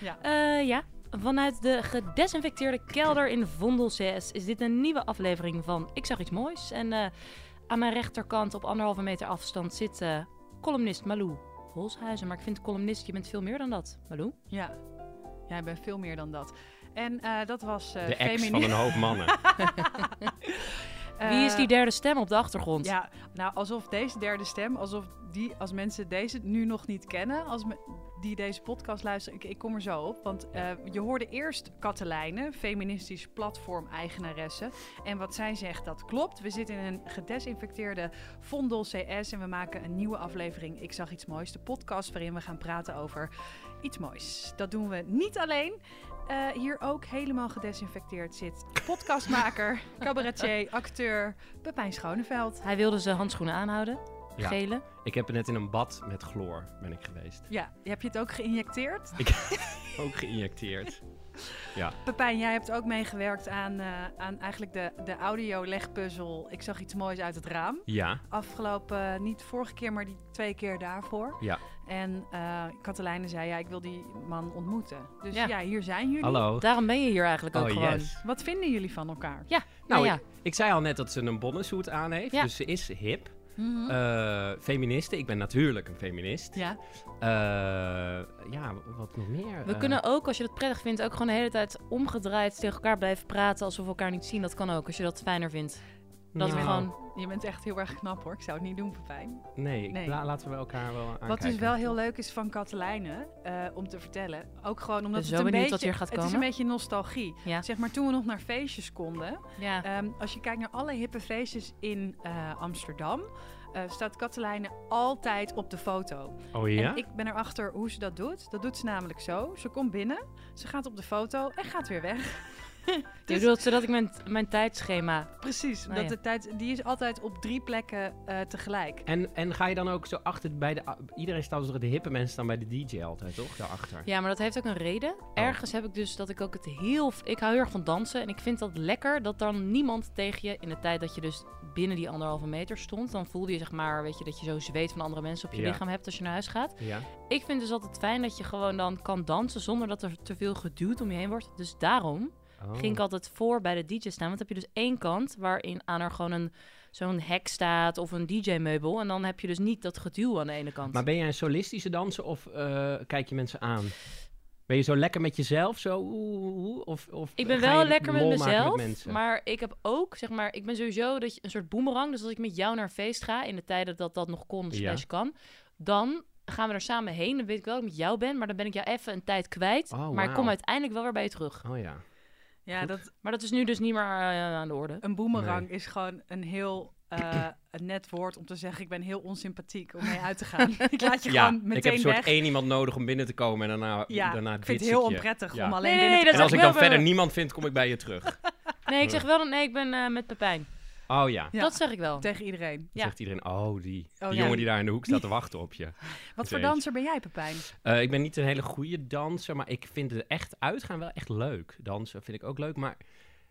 Ja. Eh, ja, vanuit de gedesinfecteerde kelder in Vondel CS is dit een nieuwe aflevering van Ik zag iets moois. En eh, aan mijn rechterkant op anderhalve meter afstand zit eh, columnist Malou Holshuizen. Maar ik vind columnist, je bent veel meer dan dat, Malou. Ja, jij bent veel meer dan dat. En eh, dat was eh De ex van een hoop mannen. Wie is die derde stem op de achtergrond? Ja, nou alsof deze derde stem, alsof die, als mensen deze nu nog niet kennen, als me, die deze podcast luisteren, ik, ik kom er zo op. Want eh, je hoorde eerst Katelijne, feministisch platform-eigenaresse. En wat zij zegt, dat klopt. We zitten in een gedesinfecteerde Vondel CS en we maken een nieuwe aflevering. Ik zag iets moois, de podcast waarin we gaan praten over iets moois. Dat doen we niet alleen. Eh, hier ook helemaal gedesinfecteerd zit podcastmaker, cabaretier, acteur Pepijn Schoneveld. Hij wilde zijn handschoenen aanhouden, Ja. gele. Ik heb net in een bad met chloor ben ik geweest. Ja, heb je het ook geïnjecteerd? Ook geïnjecteerd. Ja, Pepijn, jij hebt ook meegewerkt aan, eh, aan eigenlijk de, de audio-legpuzzel. Ik zag iets moois uit het raam. ja, Afgelopen, eh, niet vorige keer, maar die twee keer daarvoor. ja. En eh Katelijne zei, ja, ik wil die man ontmoeten. Dus Ja. ja, hier zijn jullie. Hallo. Daarom ben je hier eigenlijk ook Oh, gewoon. yes. Wat vinden jullie van elkaar? Ja, Nou, nou ja. ik, ik zei al net dat ze een bonnensuit aan heeft. Ja. Dus ze is hip. Mhm. Eh, feministe. Ik ben natuurlijk een feminist. ja. Eh, ja, wat nog meer? We Eh, kunnen ook, als je dat prettig vindt, ook gewoon de hele tijd omgedraaid tegen elkaar blijven praten alsof we elkaar niet zien. Dat kan ook, als je dat fijner vindt. Dat we nou, gewoon... Je bent echt heel erg knap hoor. Ik zou het niet doen, Pepijn. Nee, ik- Nee. la- laten we elkaar wel aankijken. Wat dus wel heel leuk is van Katelijne, eh, om te vertellen. Ook gewoon omdat ben het zo een beetje... wat hier gaat Het is een komen. beetje nostalgie. Ja, Zeg maar, toen we nog naar feestjes konden. ja. Ehm, als je kijkt naar alle hippe feestjes in eh, Amsterdam, eh, staat Katelijne altijd op de foto. Oh ja? En ik ben erachter hoe ze dat doet. Dat doet ze namelijk zo. Ze komt binnen, ze gaat op de foto en gaat weer weg. Je Dus- bedoelt zodat ik mijn, mijn tijdschema... Precies, Oh, dat ja. de tijd, die is altijd op drie plekken eh, tegelijk. En, en ga je dan ook zo achter bij de... Iedereen staat dus de hippe mensen staan bij de DJ altijd, toch? Daarachter. Ja, maar dat heeft ook een reden. Ergens heb ik dus dat ik ook het heel... Ik hou heel erg van dansen en ik vind dat lekker dat dan niemand tegen je... In de tijd dat je dus binnen die anderhalve meter stond... Dan voelde je zeg maar, weet je, dat je zo zweet van andere mensen op je Ja. lichaam hebt als je naar huis gaat. Ja. Ik vind dus altijd fijn dat je gewoon dan kan dansen zonder dat er te veel geduwd om je heen wordt. Dus daarom Oh. ging ik altijd voor bij de DJ staan. Want dan heb je dus één kant waarin aan er gewoon een zo'n hek staat of een DJ-meubel. En dan heb je dus niet dat geduw aan de ene kant. Maar ben jij een solistische danser of eh, kijk je mensen aan? Ben je zo lekker met jezelf? Zo, oeh, oeh, of, of ik ben wel lekker met mezelf, maar ik heb ook, zeg maar, ik ben sowieso dat je, een soort boemerang. Dus als ik met jou naar een feest ga, in de tijden dat dat nog kon, Ja. slash kan, dan gaan we er samen heen. Dan weet ik wel dat ik met jou ben, maar dan ben ik jou even een tijd kwijt. Oh, maar ik kom uiteindelijk wel weer bij je terug. Oh ja. Ja, Goed. dat, Maar dat is nu dus niet meer eh, aan de orde. een boemerang is gewoon een heel eh, een net woord om te zeggen... ik ben heel onsympathiek om mee uit te gaan. ik laat je Ja, gewoon meteen ik heb een soort weg. één iemand nodig om binnen te komen en daarna, Ja, daarna ik vind het heel onprettig Ja. om alleen Nee, nee, binnen nee, te dat En als ik dan verder niemand vind, kom ik bij je terug. Nee, ik zeg wel, dat- nee, ik ben eh, met Pepijn. Oh ja. Ja. Dat zeg ik wel. tegen iedereen. Dan Ja. zegt iedereen, oh, die, Oh, die ja. jongen die daar in de hoek staat te wachten op je. Wat voor er danser ben jij, Pepijn? Eh, ik ben niet een hele goede danser, maar ik vind het echt uitgaan wel echt leuk. Dansen vind ik ook leuk, maar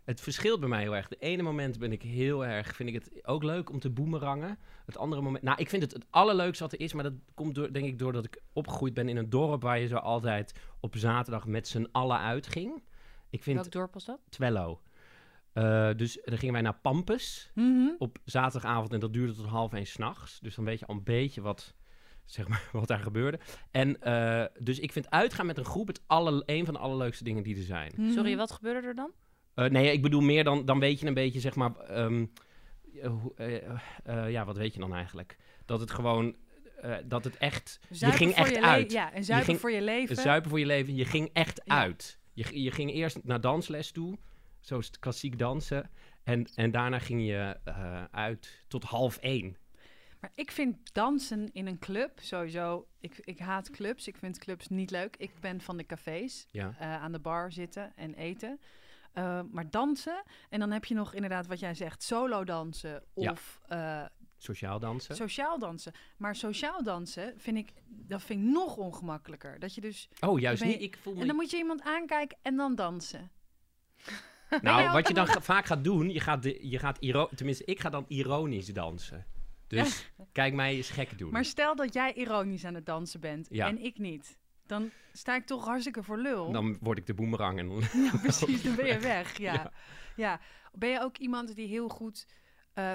het verschilt bij mij heel erg. De ene moment ben ik heel erg, vind ik het ook leuk om te boemerangen. Het andere moment, nou, ik vind het het allerleukste wat er is, maar dat komt door, denk ik doordat ik opgegroeid ben in een dorp waar je zo altijd op zaterdag met z'n allen uitging. Ik vind Welk dorp was dat? Twello. Eh, dus dan gingen wij naar Pampus Mhm. op zaterdagavond en dat duurde tot half één s'nachts. Dus dan weet je al een beetje wat, zeg maar, wat daar gebeurde. En eh, dus ik vind uitgaan met een groep het alle, een van de allerleukste dingen die er zijn. Mhm. Sorry, wat gebeurde er dan? Eh, nee, ik bedoel meer dan, dan weet je een beetje, zeg maar, ehm, eh, eh, eh, ja, wat weet je dan eigenlijk? Dat het gewoon, eh, dat het echt, Zuipen je ging voor echt je le- uit. Ja, en zuipen ging- voor je leven. Zuipen voor je leven, je ging echt Ja. uit. Je, je ging eerst naar dansles toe, zo is het klassiek dansen. En, en daarna ging je eh, uit tot half één. Maar ik vind dansen in een club sowieso... Ik, ik haat clubs. Ik vind clubs niet leuk. Ik ben van de cafés. Ja. eh, aan de bar zitten en eten. Eh, maar dansen, en dan heb je nog inderdaad wat jij zegt, solo dansen Ja. of eh, Sociaal dansen. sociaal dansen. Maar sociaal dansen vind ik, dat vind ik nog ongemakkelijker. Dat je dus, Oh, juist ben niet. Ik voel me... en dan moet je iemand aankijken en dan dansen. Nou, wat je dan ga- vaak gaat doen, je gaat, de, je gaat iro- tenminste, ik ga dan ironisch dansen. Dus kijk mij eens gek doen. Maar stel dat jij ironisch aan het dansen bent Ja. en ik niet. dan sta ik toch hartstikke voor lul. Dan word ik de boemerang en dan... Ja, precies, dan ben je weg. Ja. Ja. Ja. Ben je ook iemand die heel goed eh,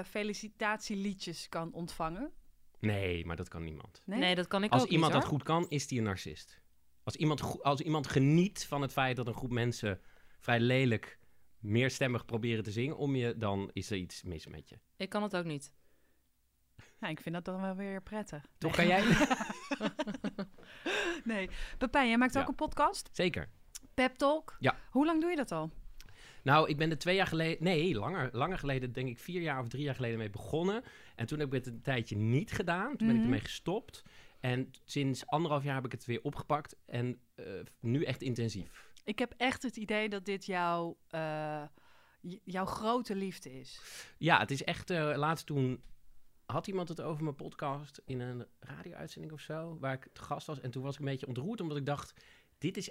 felicitatieliedjes kan ontvangen? Nee, maar dat kan niemand. Nee? Nee, dat kan ik Als ook iemand niet, dat goed kan, is die een narcist. Als iemand, als iemand geniet van het feit dat een groep mensen vrij lelijk meerstemmig proberen te zingen om je, dan is er iets mis met je. Ik kan het ook niet. Nou, ik vind dat dan wel weer prettig. Toch nee. kan jij? Nee. Pepijn, jij maakt ook Ja. een podcast? Zeker. Pep Talk? Ja. Hoe lang doe je dat al? Nou, ik ben er twee jaar geleden, nee, langer, langer geleden, denk ik vier jaar of drie jaar geleden mee begonnen. En toen heb ik het een tijdje niet gedaan. Toen ben ik Mhm. ermee gestopt. En sinds anderhalf jaar heb ik het weer opgepakt. En eh, nu echt intensief. Ik heb echt het idee dat dit jouw, eh, jouw grote liefde is. Ja, het is echt. eh laatst toen had iemand het over mijn podcast in een radio-uitzending of zo, waar ik te gast was. En toen was ik een beetje ontroerd, omdat ik dacht: dit is,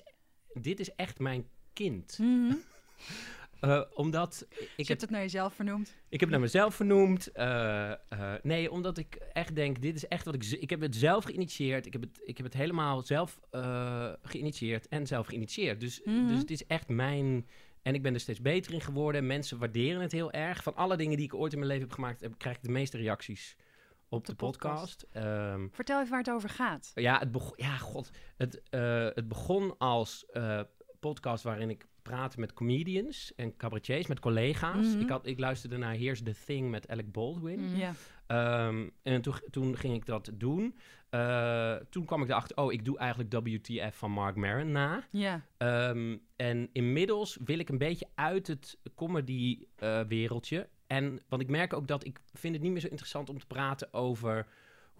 dit is echt mijn kind. Eh, omdat ik Je het hebt het naar jezelf vernoemd. Ik heb het naar mezelf vernoemd. Eh, eh, nee, omdat ik echt denk, dit is echt wat ik... Ik heb het zelf geïnitieerd. Ik heb het, ik heb het helemaal zelf geïnitieerd en zelf geïnitieerd. Dus, Mhm. dus het is echt mijn... En ik ben er steeds beter in geworden. Mensen waarderen het heel erg. Van alle dingen die ik ooit in mijn leven heb gemaakt, heb, krijg ik de meeste reacties op de, de podcast. podcast. Ehm, Vertel even waar het over gaat. ja, het begon, ja, god. Het, het begon als podcast waarin ik praatte met comedians en cabaretiers, met collega's. Mhm. ik, had, ik luisterde naar Here's the Thing met Alec Baldwin. Mhm. Ehm, en toen, toen ging ik dat doen. Eh, toen kwam ik erachter, oh, ik doe eigenlijk WTF van Mark Maron na. Ja. Ehm, en inmiddels wil ik een beetje uit het comedy-wereldje. en, want ik merk ook dat ik vind het niet meer zo interessant om te praten over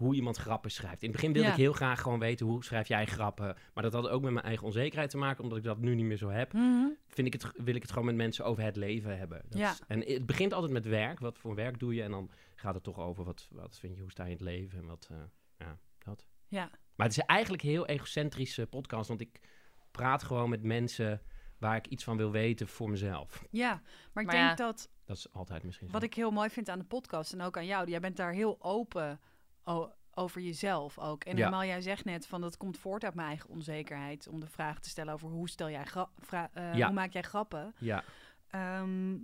hoe iemand grappen schrijft. In het begin wilde Ja. ik heel graag gewoon weten hoe schrijf jij grappen. Maar dat had ook met mijn eigen onzekerheid te maken, omdat ik dat nu niet meer zo heb. Mhm. Vind ik het, wil ik het gewoon met mensen over het leven hebben. Dat Ja. is- en het begint altijd met werk. Wat voor werk doe je? En dan gaat het toch over wat, wat vind je, hoe sta je in het leven en wat, eh, ja, dat. Ja. Maar het is eigenlijk een heel egocentrische podcast, want ik praat gewoon met mensen waar ik iets van wil weten voor mezelf. ja, maar ik Maar denk ja. dat Dat is altijd misschien zo. wat ik heel mooi vind aan de podcast en ook aan jou, jij bent daar heel open over jezelf ook. En Ja. normaal, jij zegt net van dat komt voort uit mijn eigen onzekerheid om de vraag te stellen over hoe stel jij eh, Ja. hoe maak jij grappen. Ja. Ehm,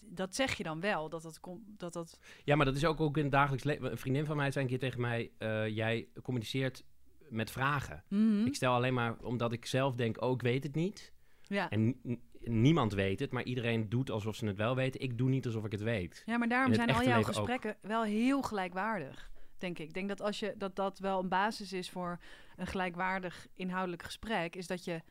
dat zeg je dan wel, dat dat komt, dat dat. ja, maar dat is ook, ook in het dagelijks leven. Een vriendin van mij zei een keer tegen mij, eh, jij communiceert met vragen. Mhm. Ik stel alleen maar, omdat ik zelf denk, oh, ik weet het niet. Ja. En niemand weet het, maar iedereen doet alsof ze het wel weten. Ik doe niet alsof ik het weet. ja, maar daarom zijn al jouw ook. gesprekken wel heel gelijkwaardig, denk ik. Ik denk dat als je dat dat wel een basis is voor een gelijkwaardig inhoudelijk gesprek, is dat je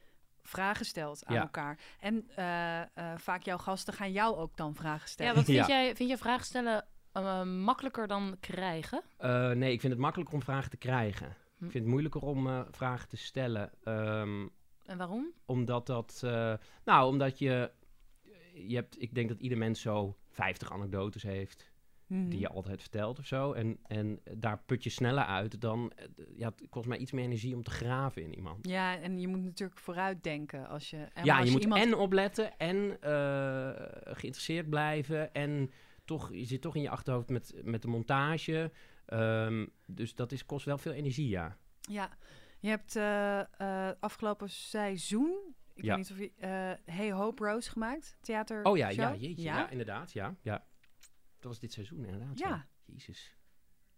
vragen stelt aan Ja. elkaar. En eh, eh, vaak jouw gasten gaan jou ook dan vragen stellen. Ja, wat vind, Ja. jij, vind je vragen stellen eh, makkelijker dan krijgen? Eh, nee, ik vind het makkelijker om vragen te krijgen. Hm. Ik vind het moeilijker om eh, vragen te stellen. Ehm, En waarom? omdat dat... eh, nou, omdat je... je hebt, ik denk dat ieder mens zo 50 anekdotes heeft... Mhm. die je altijd vertelt of zo. En, en daar put je sneller uit dan... eh, ja, het kost mij iets meer energie om te graven in iemand. Ja, en je moet natuurlijk vooruit denken als je. En ja, als je moet iemand... en opletten en eh, geïnteresseerd blijven. En toch, je zit toch in je achterhoofd met, met de montage. Ehm, dus dat is, kost wel veel energie, ja. Ja, je hebt eh, afgelopen seizoen. Ik Ja. weet niet of je. Hey Hope Rose gemaakt. Theater. Oh ja, ja, jeetje. Ja? Ja, inderdaad, ja, ja. Dat was dit seizoen, inderdaad. Ja. Jezus.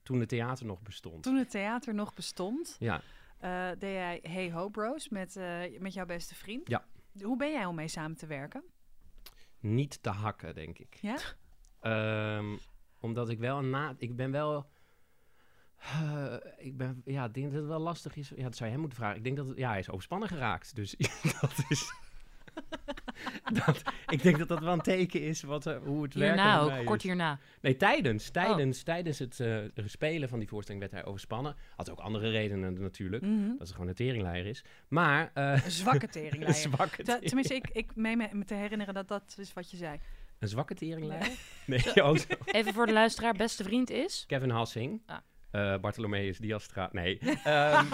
Toen het theater nog bestond. Toen het theater nog bestond, Ja. eh, deed jij Hey Hope Rose met, eh, met jouw beste vriend. Ja. Hoe ben jij om mee samen te werken? Niet te hakken, denk ik. Ja? Ehm, omdat ik wel een na... Ik ben wel... eh, ik ben... Ja, ik denk dat het wel lastig is. Ja, dat zou je hem moeten vragen. Ik denk dat... Het, ja, hij is overspannen geraakt. Dus dat is... dat, ik denk dat dat wel een teken is wat, hoe het werkt. Hierna ook, kort hierna. Nee, tijdens. Tijdens, tijdens het eh, spelen van die voorstelling werd hij overspannen. Had ook andere redenen natuurlijk. Mhm. Dat het gewoon een teringleier is. Maar... eh, Een zwakke een teringleier. zwakke Tenminste, ik, ik meen me, me te herinneren dat dat is wat je zei. Een zwakke teringleier? Nee, oh, zo. Even voor de luisteraar, beste vriend is... Kevin Hassing. Ah. Eh, Bartholomeus Diastra. Nee. Ehm,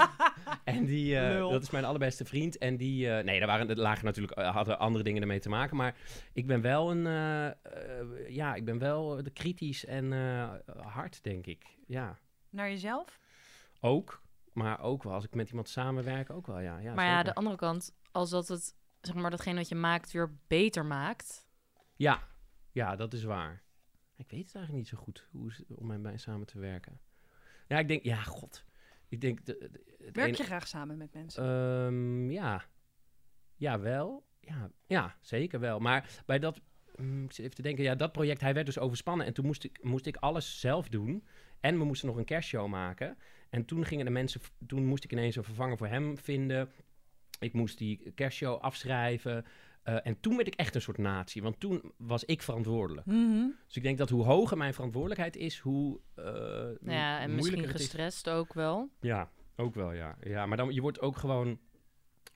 en die, eh, dat is mijn allerbeste vriend. En die, eh, nee, daar waren, lagen natuurlijk, hadden andere dingen ermee te maken. Maar ik ben wel een, ja, ik ben wel de kritisch en eh, hard, denk ik. Ja, Naar jezelf? ook. Maar ook wel, als ik met iemand samenwerk, ook wel, ja. ja maar ja, de andere kant, als dat het, zeg maar, datgene wat je maakt weer beter maakt. Ja, ja, dat is waar. Ik weet het eigenlijk niet zo goed hoe om met mij samen te werken. Ja, ik denk, ja, god. Ik denk, de, de- het Werk ene- je graag samen met mensen? Ehm, ja. Ja, wel. Ja, ja, zeker wel. Maar bij dat, mm, ik zit even te denken, ja, dat project, hij werd dus overspannen. En toen moest ik, moest ik alles zelf doen. En we moesten nog een kerstshow maken. En toen gingen de mensen, toen moest ik ineens een vervanger voor hem vinden. Ik moest die kerstshow afschrijven. Eh, en toen werd ik echt een soort nazi, want toen was ik verantwoordelijk. Mhm. Dus ik denk dat hoe hoger mijn verantwoordelijkheid is, hoe Nou ja, en moeilijker misschien het is. gestrest ook wel. Ja, ook wel, ja. ja maar dan, je wordt ook gewoon...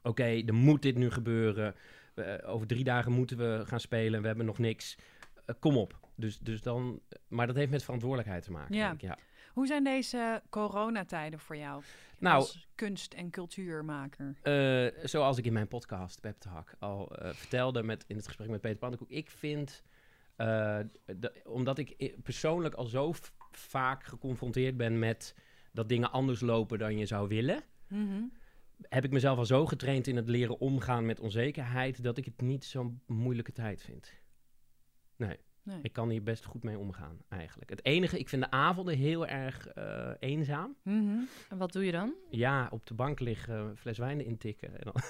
Oké, er moet dit nu gebeuren. Eh, over drie dagen moeten we gaan spelen. We hebben nog niks. Kom op. Dus, dus dan... Maar dat heeft met verantwoordelijkheid te maken. Ja. denk ik, ja. Hoe zijn deze coronatijden voor jou Nou, als kunst- en cultuurmaker? eh, zoals ik in mijn podcast, Pep Talk, al eh, vertelde met, in het gesprek met Peter Pannenkoek. Ik vind... de- omdat ik persoonlijk al zo vaak geconfronteerd ben met... dat dingen anders lopen dan je zou willen... Mhm. heb ik mezelf al zo getraind in het leren omgaan met onzekerheid dat ik het niet zo'n moeilijke tijd vind. Nee, Nee. ik kan hier best goed mee omgaan eigenlijk. Het enige, ik vind de avonden heel erg eh, eenzaam. Mhm. En wat doe je dan? Ja, op de bank liggen, een fles wijn intikken en dan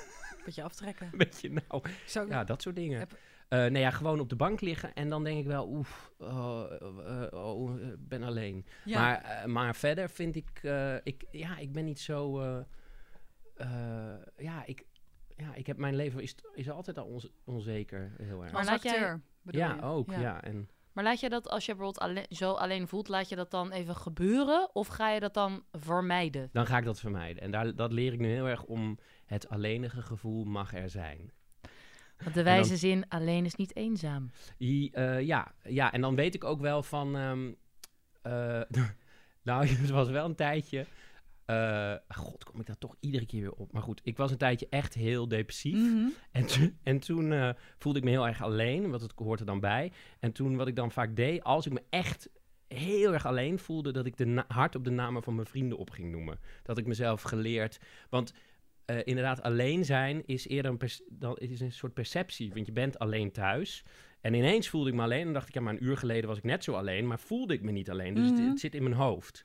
Beetje aftrekken. weet je nou, ja, dat soort dingen. Heb- Eh, nee, ja, gewoon op de bank liggen en dan denk ik wel, oef, oh, eh, oh, ben alleen. ja. Maar, maar verder vind ik, eh, ik, ja, ik ben niet zo, eh, eh, ja, ik, ja, ik heb mijn leven is, is altijd al onze- onzeker heel erg. Maar als laat jij- acteur ja, je? ook, ja. En, Maar laat je dat als je bijvoorbeeld alleen, zo alleen voelt, laat je dat dan even gebeuren? Of ga je dat dan vermijden? dan ga ik dat vermijden. En daar, dat leer ik nu heel erg om, het alleenige gevoel mag er zijn. Want de wijze zin, alleen is niet eenzaam. I- eh, ja, ja, en dan weet ik ook wel van, ehm, eh, nou, het was wel een tijdje, eh, god, kom ik daar toch iedere keer weer op. Maar goed, ik was een tijdje echt heel depressief. Mhm. En, to- en toen eh, voelde ik me heel erg alleen, want het hoort er dan bij. En toen wat ik dan vaak deed, als ik me echt heel erg alleen voelde, dat ik de hard op de namen van mijn vrienden op ging noemen. Dat ik mezelf geleerd, want eh, inderdaad alleen zijn is eerder een, dan, het is een soort perceptie, want je bent alleen thuis. En ineens voelde ik me alleen en dacht ik, ja, maar een uur geleden was ik net zo alleen, maar voelde ik me niet alleen. Dus het- Mhm. het zit in mijn hoofd.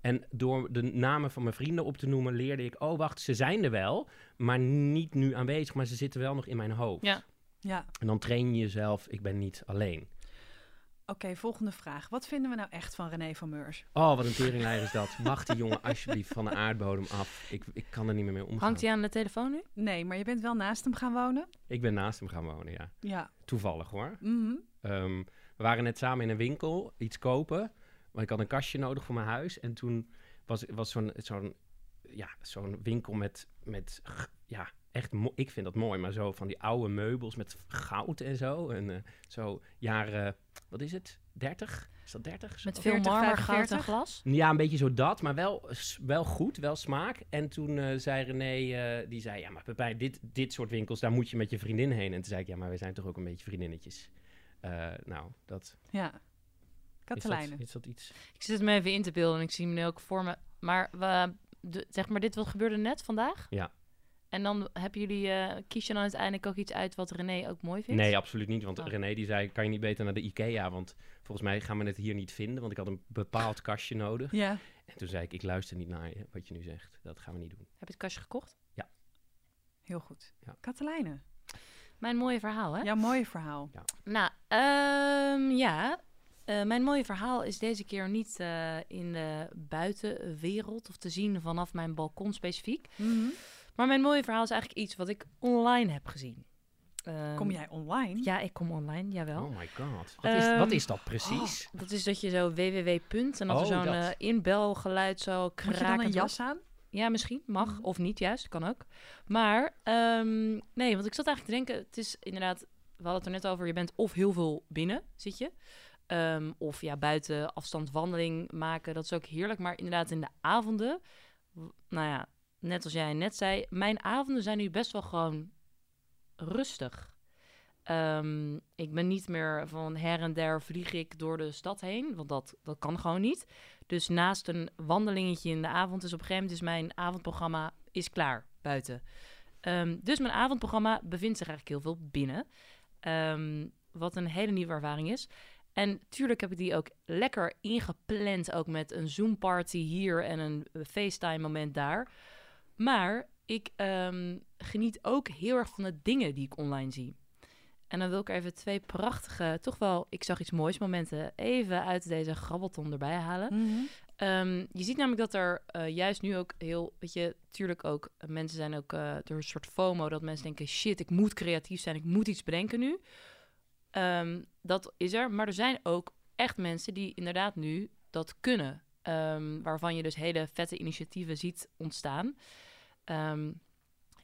En door de namen van mijn vrienden op te noemen, leerde ik: oh, wacht, ze zijn er wel, maar niet nu aanwezig, maar ze zitten wel nog in mijn hoofd. Ja. Ja, En dan train je jezelf: ik ben niet alleen. Oké, volgende vraag. Wat vinden we nou echt van René van Meurs? Oh, wat een teringleier is dat. Mag die jongen alsjeblieft van de aardbodem af? Ik, ik kan er niet meer mee omgaan. Hangt hij aan de telefoon nu? Nee, maar je bent wel naast hem gaan wonen? Ik ben naast hem gaan wonen, ja. Ja. Toevallig hoor. Mhm. Ehm, we waren net samen in een winkel iets kopen. Want ik had een kastje nodig voor mijn huis. En toen was, was zo'n zo'n ja, zo'n winkel met, met ja, echt, ik vind dat mooi, maar zo van die oude meubels met goud en zo. En eh, zo jaren, wat is het? 30? Is dat 30? Met veel 40, marmer, goud en 45? glas? Ja, een beetje zo dat, maar wel, wel goed, wel smaak. En toen eh, zei René, eh, die zei, ja, maar Pepijn, dit, dit soort winkels, daar moet je met je vriendin heen. En toen zei ik, ja, maar we zijn toch ook een beetje vriendinnetjes. Eh, nou, dat, Ja. is dat, Katelijnen. is dat iets? Ik zit me even in te beelden en ik zie hem nu ook voor me. Maar we, de, zeg maar, dit wat gebeurde net vandaag? Ja. En dan hebben jullie, eh, kies je dan uiteindelijk ook iets uit wat René ook mooi vindt? Nee, absoluut niet. Want Oh. René die zei, kan je niet beter naar de Ikea? Want volgens mij gaan we het hier niet vinden, want ik had een bepaald kastje nodig. Ja. En toen zei ik, ik luister niet naar je, wat je nu zegt. Dat gaan we niet doen. Heb je het kastje gekocht? Heel goed. Ja. Katelijnen. Mijn mooie verhaal, hè? Ja, mooi verhaal. Nou, ehm, ja. Eh, mijn mooie verhaal is deze keer niet eh, in de buitenwereld of te zien vanaf mijn balkon specifiek. Mhm. Maar mijn mooie verhaal is eigenlijk iets wat ik online heb gezien. Ehm, Kom jij online? Ja, ik kom online, jawel. Oh my god. Wat is, Ehm, wat is dat precies? Dat is dat je zo www. punt en dat er Oh, zo'n eh, inbelgeluid zo Moet kraken. je dan een jas aan? Ja, misschien. Mag. Mhm. Of niet, juist. Kan ook. Maar, ehm, nee, want ik zat eigenlijk te denken... Het is inderdaad... We hadden het er net over. Je bent of heel veel binnen, zit je. Ehm, of ja, buiten afstand wandeling maken. Dat is ook heerlijk. Maar inderdaad in de avonden... Nou ja, net als jij net zei... Mijn avonden zijn nu best wel gewoon rustig. Ehm, ik ben niet meer van her en der vlieg ik door de stad heen, want dat, dat kan gewoon niet. Dus naast een wandelingetje in de avond is op gegeven moment is mijn avondprogramma is klaar buiten. Ehm, dus mijn avondprogramma bevindt zich eigenlijk heel veel binnen. Ehm, wat een hele nieuwe ervaring is. En tuurlijk heb ik die ook lekker ingepland, ook met een Zoom-party hier en een FaceTime-moment daar. Maar ik ehm, geniet ook heel erg van de dingen die ik online zie. En dan wil ik even twee prachtige, toch wel, ik zag iets moois momenten, even uit deze grabbelton erbij halen. Mhm. Ehm, je ziet namelijk dat er eh, juist nu ook heel, weet je, tuurlijk ook, eh, mensen zijn ook uh, door een soort FOMO, dat mensen denken, shit, ik moet creatief zijn, ik moet iets bedenken nu. Ehm, dat is er, maar er zijn ook echt mensen die inderdaad nu dat kunnen. Waarvan je dus hele vette initiatieven ziet ontstaan. Um,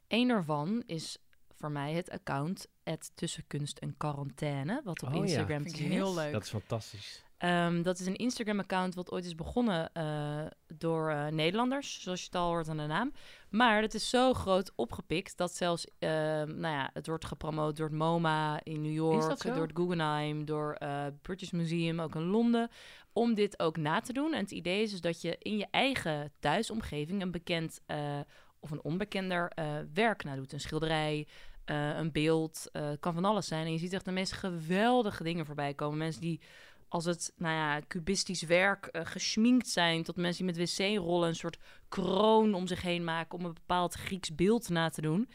Eén daarvan is voor mij het account Tussenkunst en Quarantaine, wat op Oh ja. Instagram Vind te ik zien heel is. leuk. Dat is fantastisch. Ehm, dat is een Instagram-account wat ooit is begonnen eh, door eh, Nederlanders, zoals je het al hoort aan de naam. Maar het is zo groot opgepikt dat zelfs, ehm, nou ja, het wordt gepromoot door het MoMA in New York, door het Guggenheim, door eh British Museum, ook in Londen, om dit ook na te doen. En het idee is dus dat je in je eigen thuisomgeving een bekend eh, of een onbekender eh, werk nadoet. Een schilderij, eh, een beeld, eh, kan van alles zijn. En je ziet echt de meest geweldige dingen voorbij komen. Mensen die als het, nou ja, cubistisch werk geschminkt zijn, tot mensen die met wc-rollen een soort kroon om zich heen maken om een bepaald Grieks beeld na te doen.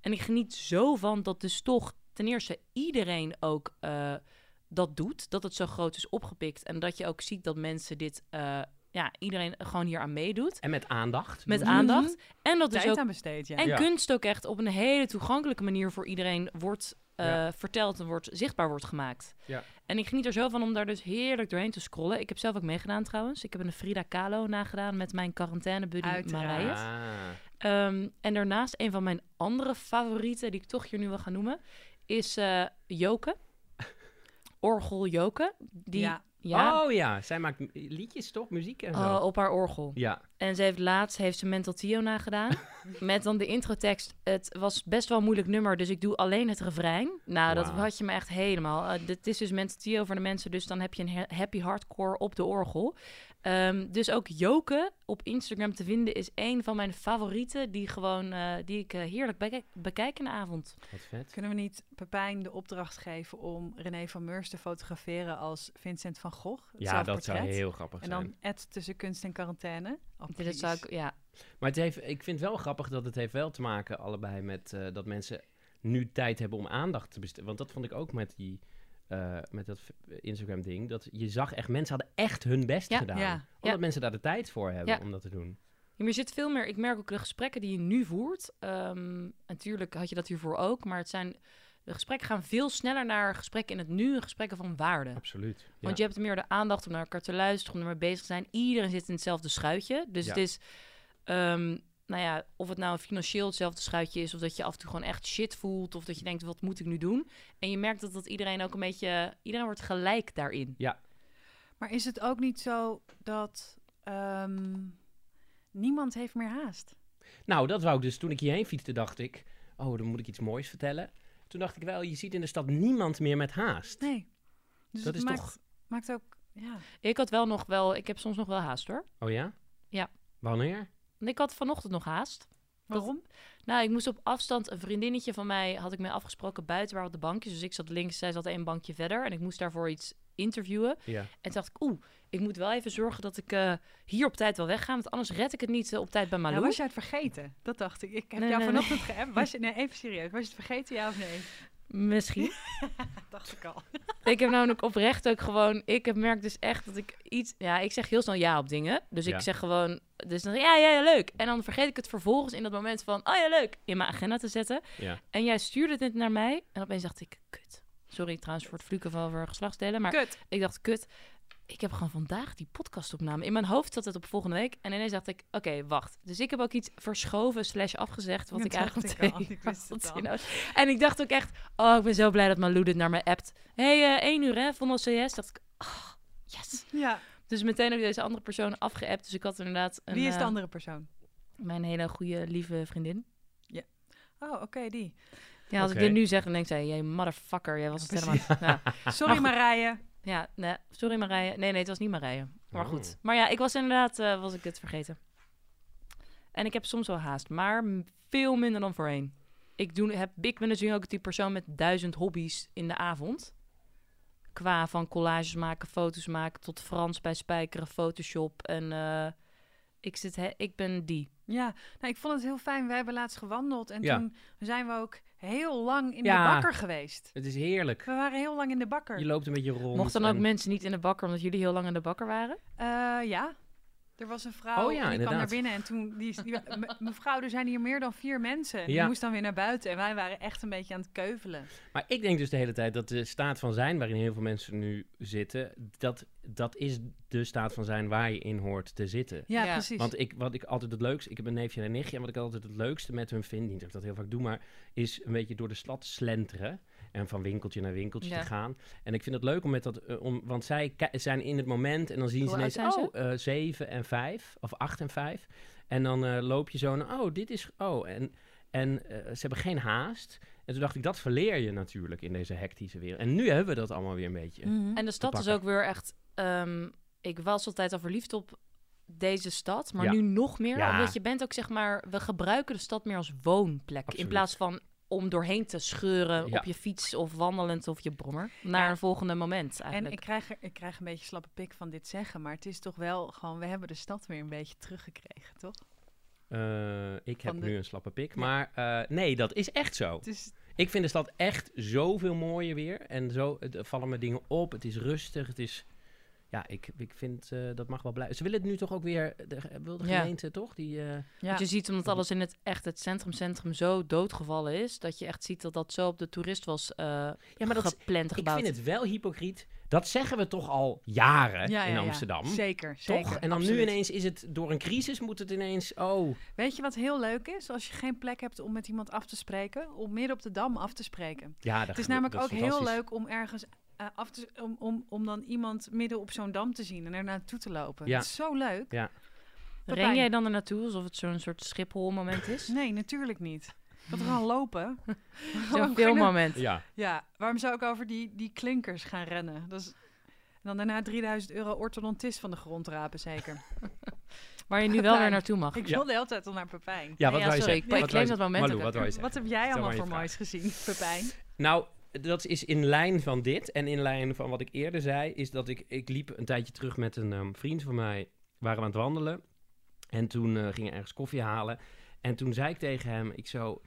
En ik geniet zo van dat dus toch ten eerste iedereen ook dat doet, dat het zo groot is opgepikt en dat je ook ziet dat mensen dit, ja, iedereen gewoon hier aan meedoet. En met aandacht. Met ze. aandacht. En dat dus Tijd ook aan besteed, ja. en Ja. kunst ook echt op een hele toegankelijke manier voor iedereen wordt eh, Ja. verteld en wordt, zichtbaar wordt gemaakt. Ja. En ik geniet er zo van om daar dus heerlijk doorheen te scrollen. Ik heb zelf ook meegedaan trouwens. Ik heb een Frida Kahlo nagedaan met mijn quarantaine-buddy Uiteraard. Marije. Ah. Ehm, en daarnaast een van mijn andere favorieten, die ik toch hier nu wil gaan noemen, is eh Joke. Orgel Joke. Die, Ja. Ja, Oh ja, zij maakt liedjes toch? Muziek en zo. oh, op haar orgel. Ja. En ze heeft laatst heeft ze Mental Tio nagedaan. met dan de introtekst. Het was best wel een moeilijk nummer, dus ik doe alleen het refrein. Nou, dat had je me echt helemaal. Eh, dit is dus Mental Tio voor de mensen, dus dan heb je een happy hardcore op de orgel. Ehm, dus ook Joke op Instagram te vinden is een van mijn favorieten. Die, gewoon, eh, die ik eh, heerlijk bekijk in de avond. Wat vet. Kunnen we niet Pepijn de opdracht geven om René van Meurs te fotograferen als Vincent van Gogh? Het Ja, dat zou heel grappig En zijn. dan Ed tussen kunst en quarantaine. Oh, Dit please. zou ik, ja. Maar het heeft, ik vind het wel grappig dat het heeft wel te maken allebei met eh, dat mensen nu tijd hebben om aandacht te besteden. Want dat vond ik ook met die eh, met dat Instagram ding. Dat je zag echt, mensen hadden echt hun best Ja. gedaan. Ja. Omdat Ja. mensen daar de tijd voor hebben om dat te doen. Ja, maar je zit veel meer. Ik merk ook de gesprekken die je nu voert. ehm, natuurlijk had je dat hiervoor ook, maar het zijn. De gesprekken gaan veel sneller naar gesprekken in het nu en gesprekken van waarde. Absoluut. Want je hebt meer de aandacht om naar elkaar te luisteren, om ermee bezig te zijn. Iedereen zit in hetzelfde schuitje. Dus het is, ehm, nou ja, of het nou een financieel hetzelfde schuitje is, of dat je af en toe gewoon echt shit voelt, of dat je denkt, wat moet ik nu doen? En je merkt dat dat iedereen ook een beetje, iedereen wordt gelijk daarin. Maar is het ook niet zo dat ehm, niemand heeft meer haast? Nou, dat wou ik dus. Toen ik hierheen fietste, dacht ik... Oh, dan moet ik iets moois vertellen. Toen dacht ik wel, je ziet in de stad niemand meer met haast. Nee. Dus Dat het is maakt, toch... maakt ook... Ja. Ik had wel nog wel, ik heb soms nog wel haast hoor. Oh ja? Ja. Wanneer? Ik had vanochtend nog haast. Waarom? Nou, ik moest op afstand, een vriendinnetje van mij had ik mee afgesproken buiten waar op de bankjes. Dus ik zat links, zij zat één bankje verder en ik moest daarvoor iets interviewen. Ja. En toen dacht ik, oeh, ik moet wel even zorgen dat ik eh, hier op tijd wel wegga, want anders red ik het niet eh, op tijd bij Malou. Nou, was je het vergeten? Dat dacht ik. Ik heb Nee, jou nee, vanochtend geappt. Was je, nee, even serieus. Was je het vergeten, ja of nee? Misschien. dacht ik al. ik heb namelijk oprecht ook gewoon, ik heb merk dus echt dat ik iets, ja, ik zeg heel snel ja op dingen. Dus Ja. ik zeg gewoon, dus dan ja, ja, ja, leuk. En dan vergeet ik het vervolgens in dat moment van, oh ja, leuk, in mijn agenda te zetten. Ja. En jij stuurde dit naar mij en opeens dacht ik, kut. Sorry trouwens voor het vloeken van over geslachtsdelen, maar Kut. ik dacht, kut. Ik heb gewoon vandaag die podcastopname. In mijn hoofd zat het op volgende week. En ineens dacht ik, oké, wacht. Dus ik heb ook iets verschoven slash afgezegd. Wat Dat ik eigenlijk ik al. Ik wist het al. En ik dacht ook echt, oh, ik ben zo blij dat Malou dit naar me appt. Hé, hey, eh, één uur hè, Vondel CS. Dacht ik, oh, yes. Ja. Dus meteen ook deze andere persoon afgeappt. Dus ik had inderdaad een, Wie is de eh, andere persoon? mijn hele goede, lieve vriendin. Oh, oké, die. Ja, als ik dit nu zeg, dan denk zij, jij motherfucker, jij was het helemaal... Ja, Sorry Marije. Ja nee, sorry Marije. Nee, nee, het was niet Marije. Maar Oh. goed. Maar ja, ik was inderdaad, eh, was ik het vergeten. En ik heb soms wel haast, maar veel minder dan voorheen. Ik, doe, heb, ik ben natuurlijk ook die persoon met duizend hobby's in de avond. Qua van collages maken, foto's maken, tot Frans bij spijkeren, Photoshop. En eh, ik, zit he- ik ben die. Ja, nou, ik vond het heel fijn. Wij hebben laatst gewandeld en Ja. toen zijn we ook heel lang in Ja. de bakker geweest. Het is heerlijk. We waren heel lang in de bakker. Je loopt een beetje rond. Mochten dan ook en- mensen niet in de bakker omdat jullie heel lang in de bakker waren? Eh, ja. Er was een vrouw Oh ja, die kwam naar binnen en toen... Die, die, me- mevrouw, er zijn hier meer dan vier mensen. Die Ja. moest dan weer naar buiten en wij waren echt een beetje aan het keuvelen. Maar ik denk dus de hele tijd dat de staat van zijn waarin heel veel mensen nu zitten, dat, dat is de staat van zijn waar je in hoort te zitten. Ja, Ja. precies. Want ik, wat ik altijd het leukste, ik heb een neefje en een nichtje, en wat ik altijd het leukste met hun vind, niet dat ik dat heel vaak doe, maar is een beetje door de stad slenteren en van winkeltje naar winkeltje Ja. te gaan. En ik vind het leuk om met dat, eh, om, want zij zijn in het moment en dan zien ze Hoe ineens, zijn oh, eh, zeven en vijf, of acht en vijf. En dan eh, loop je zo naar, oh, dit is, oh, en, en ze hebben geen haast. En toen dacht ik, dat verleer je natuurlijk in deze hectische wereld. En nu hebben we dat allemaal weer een beetje. Mhm. En de stad is ook weer echt... ehm, ik was altijd al verliefd op deze stad, maar Ja. nu nog meer. Ja. Omdat je bent ook, zeg maar... We gebruiken de stad meer als woonplek. In plaats van om doorheen te scheuren Ja. op je fiets of wandelend of je brommer. Naar Ja. een volgende moment En eigenlijk. ik krijg, er- ik krijg een beetje slappe pik van dit zeggen, maar het is toch wel gewoon, we hebben de stad weer een beetje teruggekregen, toch? Eh, ik heb de- nu een slappe pik, maar eh, nee, dat is echt zo. Is, Ik vind de stad echt zoveel mooier weer. En zo het, er vallen me dingen op. Het is rustig. Het is. Ja, ik, ik vind eh, dat mag wel blijven. Ze willen het nu toch ook weer. De, wil de Ja. gemeente toch? Die, eh, ja. Want je ziet, omdat alles in het echt het centrum, centrum zo doodgevallen is, dat je echt ziet dat dat zo op de toerist was eh ja, maar dat, gepland, ik gebouwd. vind het wel hypocriet. Dat zeggen we toch al jaren Ja, ja, in ja. Amsterdam. Zeker, Toch? zeker. en dan nu ineens is het door een crisis moet het ineens. Oh, Weet je wat heel leuk is? Als je geen plek hebt om met iemand af te spreken, om midden op de dam af te spreken. ja, dat Het is namelijk dat ook is heel leuk om ergens eh, af te, om, om, om dan iemand midden op zo'n dam te zien en er naartoe te lopen. Ja. Het is zo leuk. Ja. Ren jij dan er naartoe alsof het zo'n soort Schiphol-moment is? Nee, natuurlijk niet. Ik had er gaan lopen. Zo'n Waarom filmmoment. Ja, Ja, waarom zou ik over die, die klinkers gaan rennen? Dat is, en dan daarna 3000 euro orthodontist van de grond rapen, zeker. Waar je nu wel weer naartoe mag. Ik Ja. wil de hele tijd al naar Pepijn. ja wat Ja, wou je sorry, zeggen? ik- claim je- dat moment Malou, ook wat Wat heb jij allemaal voor moois gezien, Pepijn? Nou, dat is in lijn van dit en in lijn van wat ik eerder zei, is dat ik, ik liep een tijdje terug met een ehm, vriend van mij, waren we aan het wandelen. En toen eh gingen we ergens koffie halen. En toen zei ik tegen hem, ik zo,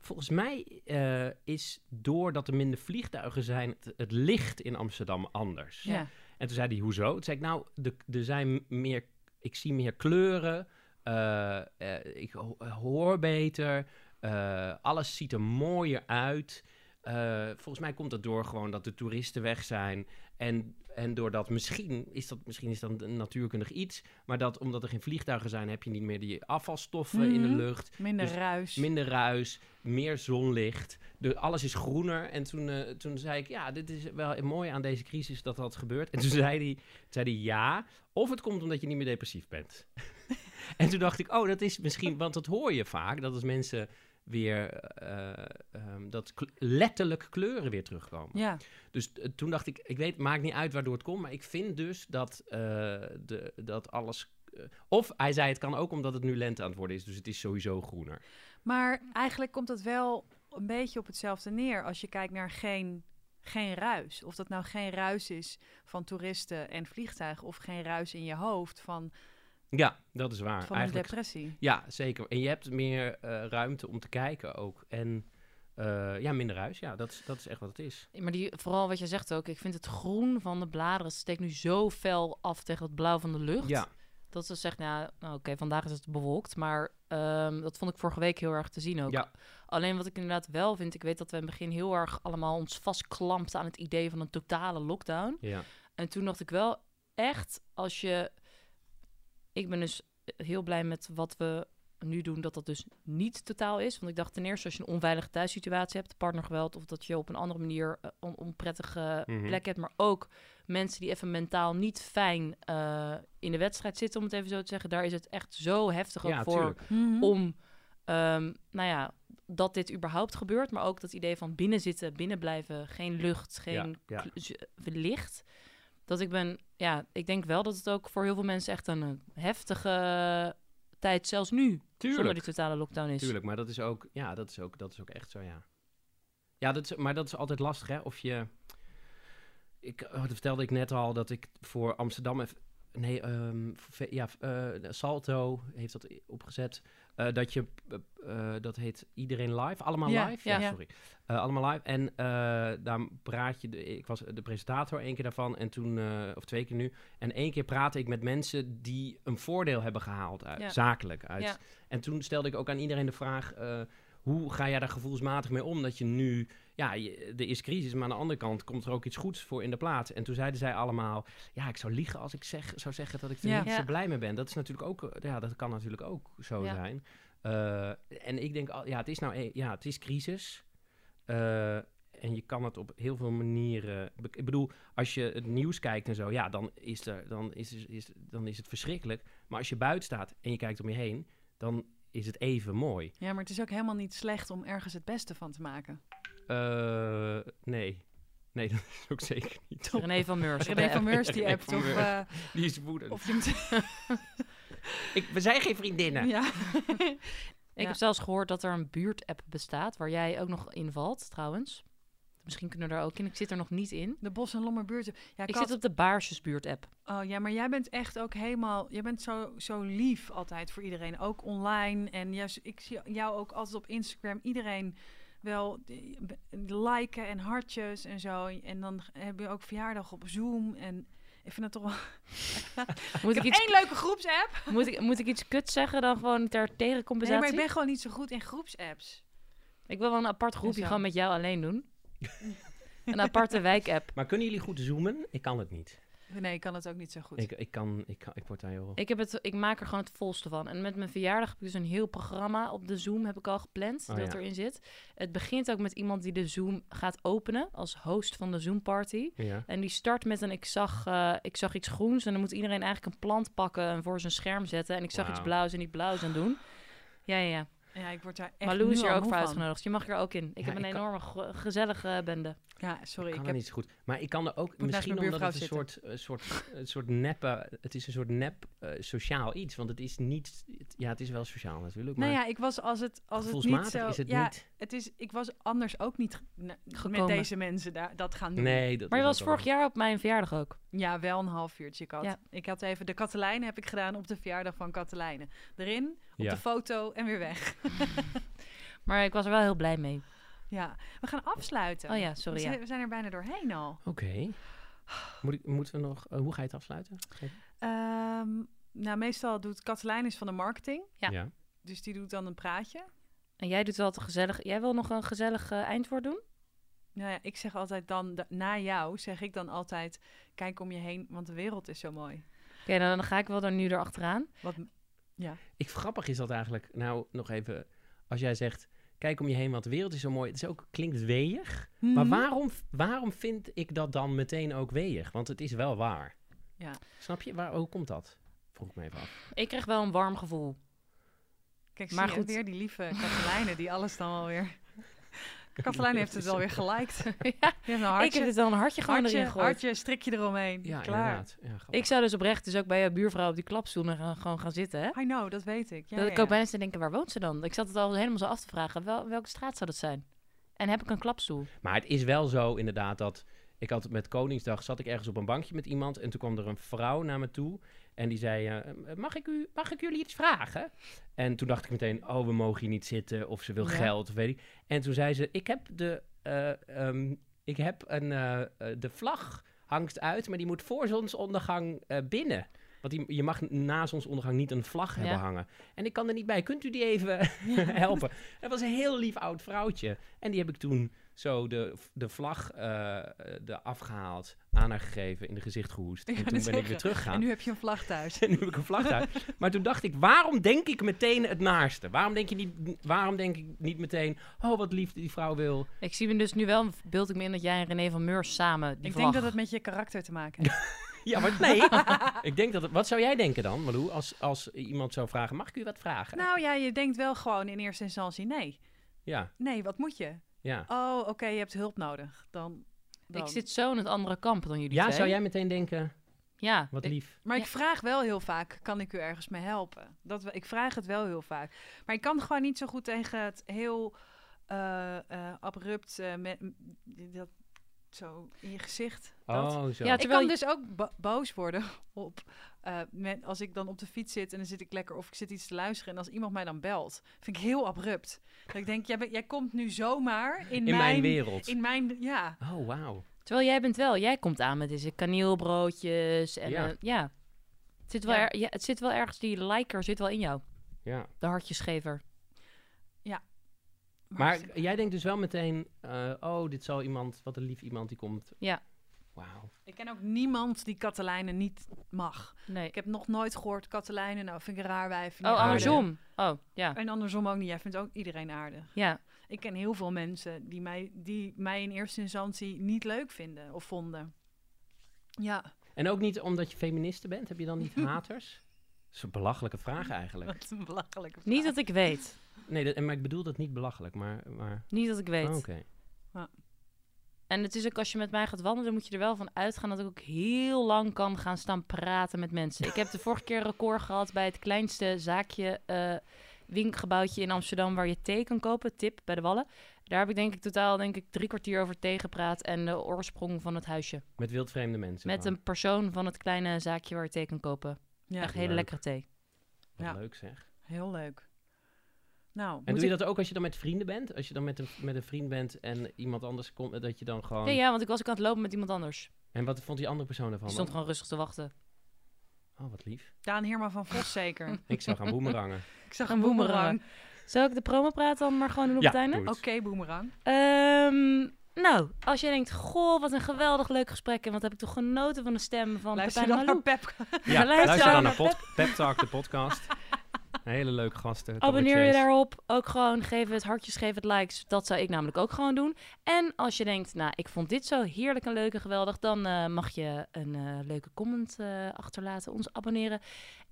volgens mij eh, is doordat er minder vliegtuigen zijn, het, het licht in Amsterdam anders. Ja. En toen zei hij, hoezo? Toen zei ik, nou, de- er zijn meer, ik zie meer kleuren, eh, eh, ik ho- hoor beter, eh, alles ziet er mooier uit. Eh, volgens mij komt dat door gewoon dat de toeristen weg zijn. En, en doordat misschien is dat, misschien is dat een natuurkundig iets, maar dat omdat er geen vliegtuigen zijn, heb je niet meer die afvalstoffen in de Mhm. lucht. Minder Dus ruis. Minder ruis, meer zonlicht. De, alles is groener. En toen, eh, toen zei ik, ja, dit is wel mooi aan deze crisis dat dat gebeurt. En toen zei hij, zei hij ja, of het komt omdat je niet meer depressief bent. en toen dacht ik, oh, dat is misschien, want dat hoor je vaak, dat als mensen weer, eh, ehm, dat kle- letterlijk kleuren weer terugkomen. Ja, Dus eh, toen dacht ik, ik weet, maakt niet uit waardoor het komt, maar ik vind dus dat, eh, de, dat alles... eh, of hij zei, het kan ook omdat het nu lente aan het worden is, dus het is sowieso groener. maar eigenlijk komt het wel een beetje op hetzelfde neer als je kijkt naar geen, geen ruis. Of dat nou geen ruis is van toeristen en vliegtuigen of geen ruis in je hoofd van, Ja, dat is waar. van Eigenlijk, depressie. ja, zeker. En je hebt meer eh, ruimte om te kijken ook. En eh, ja, minder ruis. Ja, dat, is- dat is echt wat het is. Maar die, vooral wat je zegt ook, ik vind het groen van de bladeren steekt nu zo fel af tegen het blauw van de lucht. Ja, Dat ze zegt, nou, nou oké, vandaag is het bewolkt, maar ehm, dat vond ik vorige week heel erg te zien ook. Ja. Alleen wat ik inderdaad wel vind, ik weet dat we in het begin heel erg allemaal ons vastklampten aan het idee van een totale lockdown. ja. En toen dacht ik wel echt, als je... Ik ben dus heel blij met wat we nu doen, dat dat dus niet totaal is. Want ik dacht ten eerste, als je een onveilige thuissituatie hebt, partnergeweld... of dat je op een andere manier een on onprettige Mhm. plek hebt... maar ook mensen die even mentaal niet fijn eh, in de wedstrijd zitten, om het even zo te zeggen... daar is het echt zo heftig ook ja voor. Mhm. om ehm, nou ja, dat dit überhaupt gebeurt. Maar ook dat idee van binnen zitten, binnen blijven, geen lucht, geen ja. licht. Dat ik ben, ja, ik denk wel dat het ook voor heel veel mensen echt een heftige tijd, zelfs nu, zonder Tuurlijk. die totale lockdown is. Tuurlijk, maar dat is ook, ja, dat is ook, dat is ook echt zo, ja. Ja, dat is, maar dat is altijd lastig, hè? Of je, ik, oh, dat vertelde ik net al, dat ik voor Amsterdam, even, nee, ve- ja, eh, Salto heeft dat opgezet, eh, dat je, eh, eh, dat heet Iedereen Live, allemaal Ja, live, ja. ja, sorry, allemaal live. En daar praat je, de, ik was de presentator één keer daarvan en toen, of twee keer nu, en één keer praatte ik met mensen die een voordeel hebben gehaald, uit, zakelijk, uit. En toen stelde ik ook aan iedereen de vraag: hoe ga jij daar gevoelsmatig mee om? Dat je nu, ja, je, er is crisis, maar aan de andere kant komt er ook iets goeds voor in de plaats. En toen zeiden zij allemaal: ja, ik zou liegen als ik zeg, zou zeggen dat ik er Ja. niet Ja. zo blij mee ben. Dat is natuurlijk ook, eh, ja, dat kan natuurlijk ook zo Ja. zijn. Eh, en ik denk, al- ja, het is nou, e- ja, het is crisis. Eh, en je kan het op heel veel manieren. Ik bedoel, als je het nieuws kijkt en zo, ja, dan is, er, dan is, is, dan is het verschrikkelijk. Maar als je buiten staat en je kijkt om je heen, dan is het even mooi. Ja, maar het is ook helemaal niet slecht om ergens het beste van te maken. Eh, nee. Nee, dat is ook zeker niet. René van Meurs. René van app. Meurs die of, Meurs. eh, Die is woedend. of je moet... Ik, we zijn geen vriendinnen. ja. Ik Ja. heb zelfs gehoord dat er een buurt-app bestaat, waar jij ook nog invalt, trouwens. Misschien kunnen we er ook in. Ik zit er nog niet in. De Bos- en Lommerbuurt. Ja, Ik Kat, zit op de Baarsjesbuurt-app. Oh ja, maar jij bent echt ook helemaal... Jij bent zo, zo lief altijd voor iedereen. Ook online. En juist, ik zie jou ook altijd op Instagram. Iedereen wel liken en hartjes en zo. En dan heb je ook verjaardag op Zoom. En ik vind het toch wel... Moet ik ik, iets, één leuke groepsapp. moet, ik, moet ik iets kut zeggen dan gewoon ter Nee, tegencompensatie? maar ik ben gewoon niet zo goed in groepsapps. Ik wil wel een apart groepje gewoon met jou alleen doen. een aparte wijk-app. Maar kunnen jullie goed zoomen? Ik kan het niet. Nee, ik kan het ook niet zo goed. Ik, ik, kan, ik, kan, ik word daar heel... Ik, heb het, ik maak er gewoon het volste van. En met mijn verjaardag heb ik dus een heel programma op de Zoom heb ik al gepland Oh, dat ja. erin zit. Het begint ook met iemand die de Zoom gaat openen als host van de Zoom party. Ja. En die start met een ik zag, eh, ik zag iets groens en dan moet iedereen eigenlijk een plant pakken en voor zijn scherm zetten. En ik zag iets blauws en die blauws aan doen. Ja, ja, ja. Ja, ik word daar echt Malou is al ook voor uitgenodigd. Je mag er ook in. Ik Ja, heb een ik enorme gezellige bende. Ja, sorry. Ik Ik kan heb... niet zo goed. Maar ik kan er ook, misschien omdat het een soort, een soort, een soort neppe, het is een soort nep eh, sociaal iets. Want het is niet, het- ja, het is wel sociaal natuurlijk, maar Nou ja, ik was als het, als het niet zo... is het ja, niet. het is, ik was anders ook niet met deze mensen daar, dat gaan doen. Nee, dat Maar je was vorig jaar op mijn verjaardag ook. Ja, wel een half uurtje. Ik had, Ja. ik had even de Katelijnen heb ik gedaan op de verjaardag van Katelijnen. Erin, op Ja. de foto en weer weg. Maar ik was er wel heel blij mee. ja, we gaan afsluiten. Oh ja, sorry. we, Ja. zijn, we zijn er bijna doorheen al. Oké. Moet ik, moeten we nog, eh, hoe ga je het afsluiten? Ehm, nou, meestal doet Katelijn is van de marketing. Ja. Dus die doet dan een praatje. En jij doet wel te gezellig. Jij wil nog een gezellig eh, eindwoord doen? Nou ja, ik zeg altijd dan, da- na jou zeg ik dan altijd, kijk om je heen, want de wereld is zo mooi. Oké, dan, dan ga ik wel er nu erachteraan. Wat, Ik, grappig is dat eigenlijk, nou nog even, als jij zegt, kijk om je heen, want de wereld is zo mooi. Het is ook, klinkt weeg, maar Mhm. waarom, waarom vind ik dat dan meteen ook weeg? Want het is wel waar. Ja. Snap je? Waar, hoe komt dat? Vroeg ik me even af. Ik kreeg wel een warm gevoel. Kijk, Maar zie je, goed. weer die lieve Katelijnen die alles dan alweer... Katelijnen heeft het wel weer geliked. ja, hartje, ik heb dit wel een hartje gewoon hartje, erin gegooid. hartje, strikje eromheen. Ja, Klaar. inderdaad. Ja. Ik zou dus oprecht dus ook bij jouw buurvrouw op die klapstoel gaan- gewoon gaan zitten, hè? I know, dat weet ik. Ja, dat ja, ik ook ja. bijna te denken, waar woont ze dan? Ik zat het al helemaal zo af te vragen. Wel, welke straat zou dat zijn? En heb ik een klapstoel? Maar het is wel zo inderdaad dat... Ik had met Koningsdag, zat ik ergens op een bankje met iemand... en toen kwam er een vrouw naar me toe... en die zei, eh, mag, ik u, mag ik jullie iets vragen? En toen dacht ik meteen, oh, we mogen hier niet zitten... of ze wil Ja. geld, of weet ik. En toen zei ze, ik heb de... eh, ehm, ik heb een... eh, eh, de vlag hangt uit, maar die moet voor zonsondergang eh, binnen... Want die, je mag na zonsondergang niet een vlag hebben Ja. hangen. En ik kan er niet bij. Kunt u die even helpen? Het was een heel lief oud vrouwtje. En die heb ik toen zo de, de vlag eh de afgehaald, aan haar gegeven, in de gezicht gehoest. Ik En toen ben ik weer teruggegaan. En nu heb je een vlag thuis. En nu heb ik een vlag uit. Maar toen dacht ik, waarom denk ik meteen het naarste? Waarom denk, je niet, waarom denk ik niet meteen, oh wat lief die vrouw wil? Ik zie me dus nu wel, beeld ik me in dat jij en René van Meurs samen die ik vlag... denk dat het met je karakter te maken heeft. Ja, maar nee. ik denk dat het, wat zou jij denken dan, Malou, als, als iemand zou vragen, mag ik u wat vragen? Nou ja, je denkt wel gewoon in eerste instantie nee. Ja, Nee, wat moet je? Ja. Oh, oké, je hebt hulp nodig. Dan, dan. Ik zit zo in het andere kamp dan jullie Ja, twee. zou jij meteen denken, Ja. wat ik- lief. Maar ik vraag wel heel vaak, kan ik u ergens mee helpen? Dat, ik vraag het wel heel vaak. Maar ik kan gewoon niet zo goed tegen het heel eh, eh, abrupt, eh, dat, zo in je gezicht. Dat. Oh, zo. Ja, ik kan je- dus ook bo- boos worden op, eh, met, als ik dan op de fiets zit en dan zit ik lekker of ik zit iets te luisteren en als iemand mij dan belt, vind ik heel abrupt. Dat ik denk, jij, komt nu zomaar in, in mijn wereld. In mijn, ja. Oh, wauw. Terwijl jij bent wel, jij komt aan met deze kaneelbroodjes en Ja. ja. Het zit wel, Ja. er- ja, het zit wel ergens, die liker zit wel in jou. Ja. De hartjesgever. Maar jij denkt dus wel meteen, eh, oh, dit zal iemand, wat een lief iemand die komt. Ja. Wauw. Ik ken ook niemand die Katelijnen niet mag. Nee. Ik heb nog nooit gehoord Katelijnen, nou vind ik een raar wijf. Oh, andersom. Oh, ja. En andersom ook niet. Jij vindt ook iedereen aardig. Ja. Ik ken heel veel mensen die mij, die mij in eerste instantie niet leuk vinden of vonden. Ja, En ook niet omdat je feministe bent, heb je dan niet haters? Dat is een belachelijke vraag eigenlijk. wat een belachelijke vraag. Niet dat ik weet. Nee, dat, maar ik bedoel dat niet belachelijk, maar... maar Niet dat ik weet. oh, Oké. En het is ook als je met mij gaat wandelen, dan moet je er wel van uitgaan dat ik ook heel lang kan gaan staan praten met mensen. Ik heb de vorige keer een record gehad bij het kleinste zaakje, eh winkelgebouwtje in Amsterdam waar je thee kan kopen, tip bij de Wallen. Daar heb ik denk ik totaal denk ik drie kwartier over thee gepraat en de oorsprong van het huisje. Met wildvreemde mensen. Met gewoon. een persoon van het kleine zaakje waar je thee kan kopen. Ja, Echt hele leuk. lekkere thee. Wat Ja. leuk zeg. heel leuk. Nou, En moet doe je ik- dat ook als je dan met vrienden bent? Als je dan met een, met een vriend bent en iemand anders komt, dat je dan gewoon... Ja, ja, want ik was ook aan het lopen met iemand anders. En wat vond die andere persoon ervan? Die stond dan? gewoon rustig te wachten. Oh, wat lief. Daan Heerma van Vos zeker. Ik zou gaan boemerangen. ik zag Een boemerang. Zal ik de promo praten dan maar gewoon doen op Ja, het einde? Oké, boemerang. Ehm, nou, als jij denkt, goh, wat een geweldig leuk gesprek. En wat heb ik toch genoten van de stem van Luister Pepijn dan naar. Pep. Ja, luister luister dan naar Pep Talk, de podcast. Een hele leuke gasten. Abonneer je daarop. Ook gewoon geef het hartjes, geef het likes. Dat zou ik namelijk ook gewoon doen. En als je denkt, nou, ik vond dit zo heerlijk en leuk en geweldig. Dan eh, mag je een eh, leuke comment eh, achterlaten. Ons abonneren.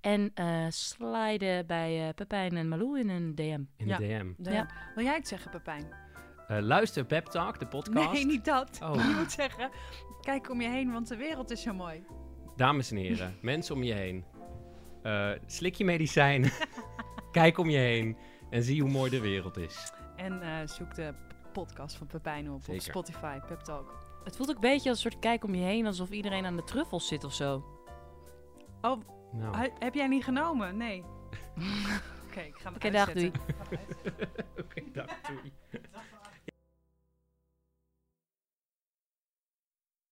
En eh sliden bij eh, Pepijn en Malou in een DM. In Ja. de DM. Ja. Wil jij het zeggen, Pepijn? Eh, luister Pep Talk, de podcast. Nee, niet dat. Oh. Je moet zeggen, kijk om je heen, want de wereld is zo mooi. Dames en heren, mensen om je heen. Eh, slik je medicijn. Kijk om je heen. En zie hoe mooi de wereld is. En eh, zoek de podcast van Pepijn op Zeker. op Spotify, Pep Talk. Het voelt ook een beetje als een soort kijk om je heen. Alsof iedereen aan de truffels zit of zo. Oh, Nou, he- heb jij niet genomen? Nee. Oké, ik ga hem Oké, dag, uitzetten. oké, dag, doei.